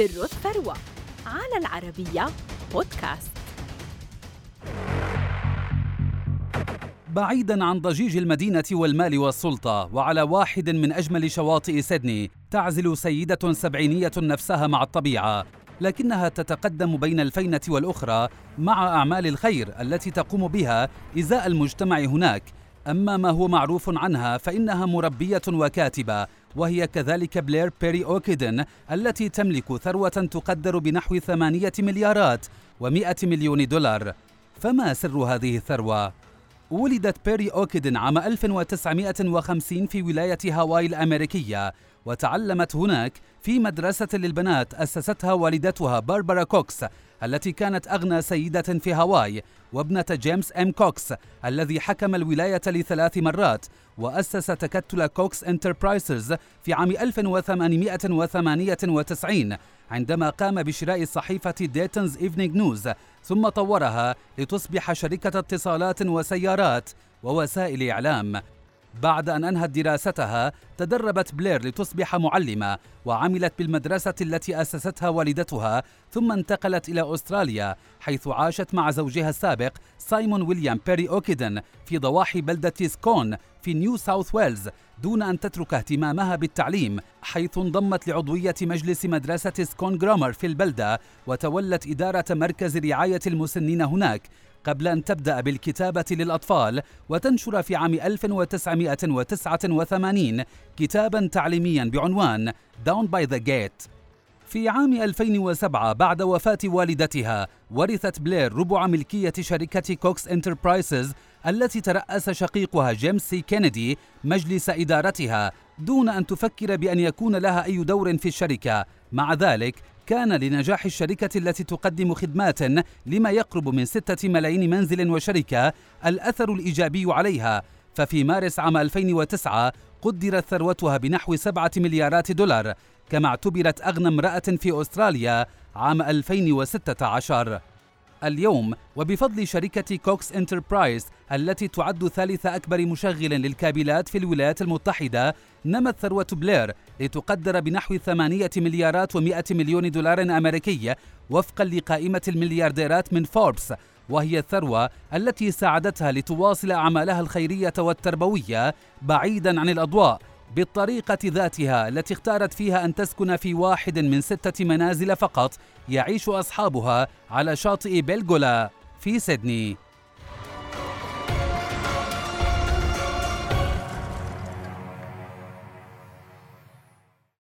سر الثروة على العربية بودكاست. بعيدا عن ضجيج المدينة والمال والسلطة وعلى واحد من أجمل شواطئ سيدني تعزل سيدة سبعينية نفسها مع الطبيعة لكنها تتقدم بين الفينة والأخرى مع أعمال الخير التي تقوم بها إزاء المجتمع هناك. أما ما هو معروف عنها فإنها مربية وكاتبة وهي كذلك بلير بيري أوكيدن التي تملك ثروة تقدر بنحو ثمانية مليارات ومئة مليون دولار فما سر هذه الثروة؟ ولدت بيري أوكيدن عام 1950 في ولاية هاواي الأمريكية وتعلمت هناك في مدرسة للبنات أسستها والدتها باربرا كوكس التي كانت أغنى سيدة في هاواي وابنة جيمس إم كوكس الذي حكم الولاية لثلاث مرات وأسس تكتل كوكس انتربرايزز في عام 1898 عندما قام بشراء صحيفة ديتنز إيفنينج نيوز ثم طورها لتصبح شركة اتصالات وسيارات ووسائل إعلام. بعد أن أنهت دراستها تدربت بلير لتصبح معلمة وعملت بالمدرسة التي أسستها والدتها ثم انتقلت إلى أستراليا حيث عاشت مع زوجها السابق سايمون ويليام بيري أوكيدن في ضواحي بلدة سكون في نيو ساوث ويلز دون أن تترك اهتمامها بالتعليم حيث انضمت لعضوية مجلس مدرسة سكون جرامر في البلدة وتولت إدارة مركز رعاية المسنين هناك. قبل أن تبدأ بالكتابة للأطفال وتنشر في عام 1989 كتابا تعليميا بعنوان Down by the Gate. في عام 2007 بعد وفاة والدتها ورثت بلير ربع ملكية شركة كوكس انتربرايزز التي ترأس شقيقها جيمس سي كينيدي مجلس إدارتها دون أن تفكر بأن يكون لها أي دور في الشركة. مع ذلك كان لنجاح الشركة التي تقدم خدمات لما يقرب من ستة ملايين منزل وشركة الأثر الإيجابي عليها. ففي مارس عام 2009 قدرت ثروتها بنحو سبعة مليارات دولار كما اعتبرت أغنى امرأة في أستراليا عام 2016 اليوم وبفضل شركة كوكس انتربرايز التي تعد ثالث أكبر مشغل للكابلات في الولايات المتحدة نمت ثروة بلير لتقدر بنحو ثمانية مليارات ومئة مليون دولار أمريكي وفقا لقائمة المليارديرات من فوربس وهي الثروة التي ساعدتها لتواصل أعمالها الخيرية والتربوية بعيدا عن الأضواء. بالطريقة ذاتها التي اختارت فيها أن تسكن في واحد من ستة منازل فقط يعيش أصحابها على شاطئ بلغولا في سيدني.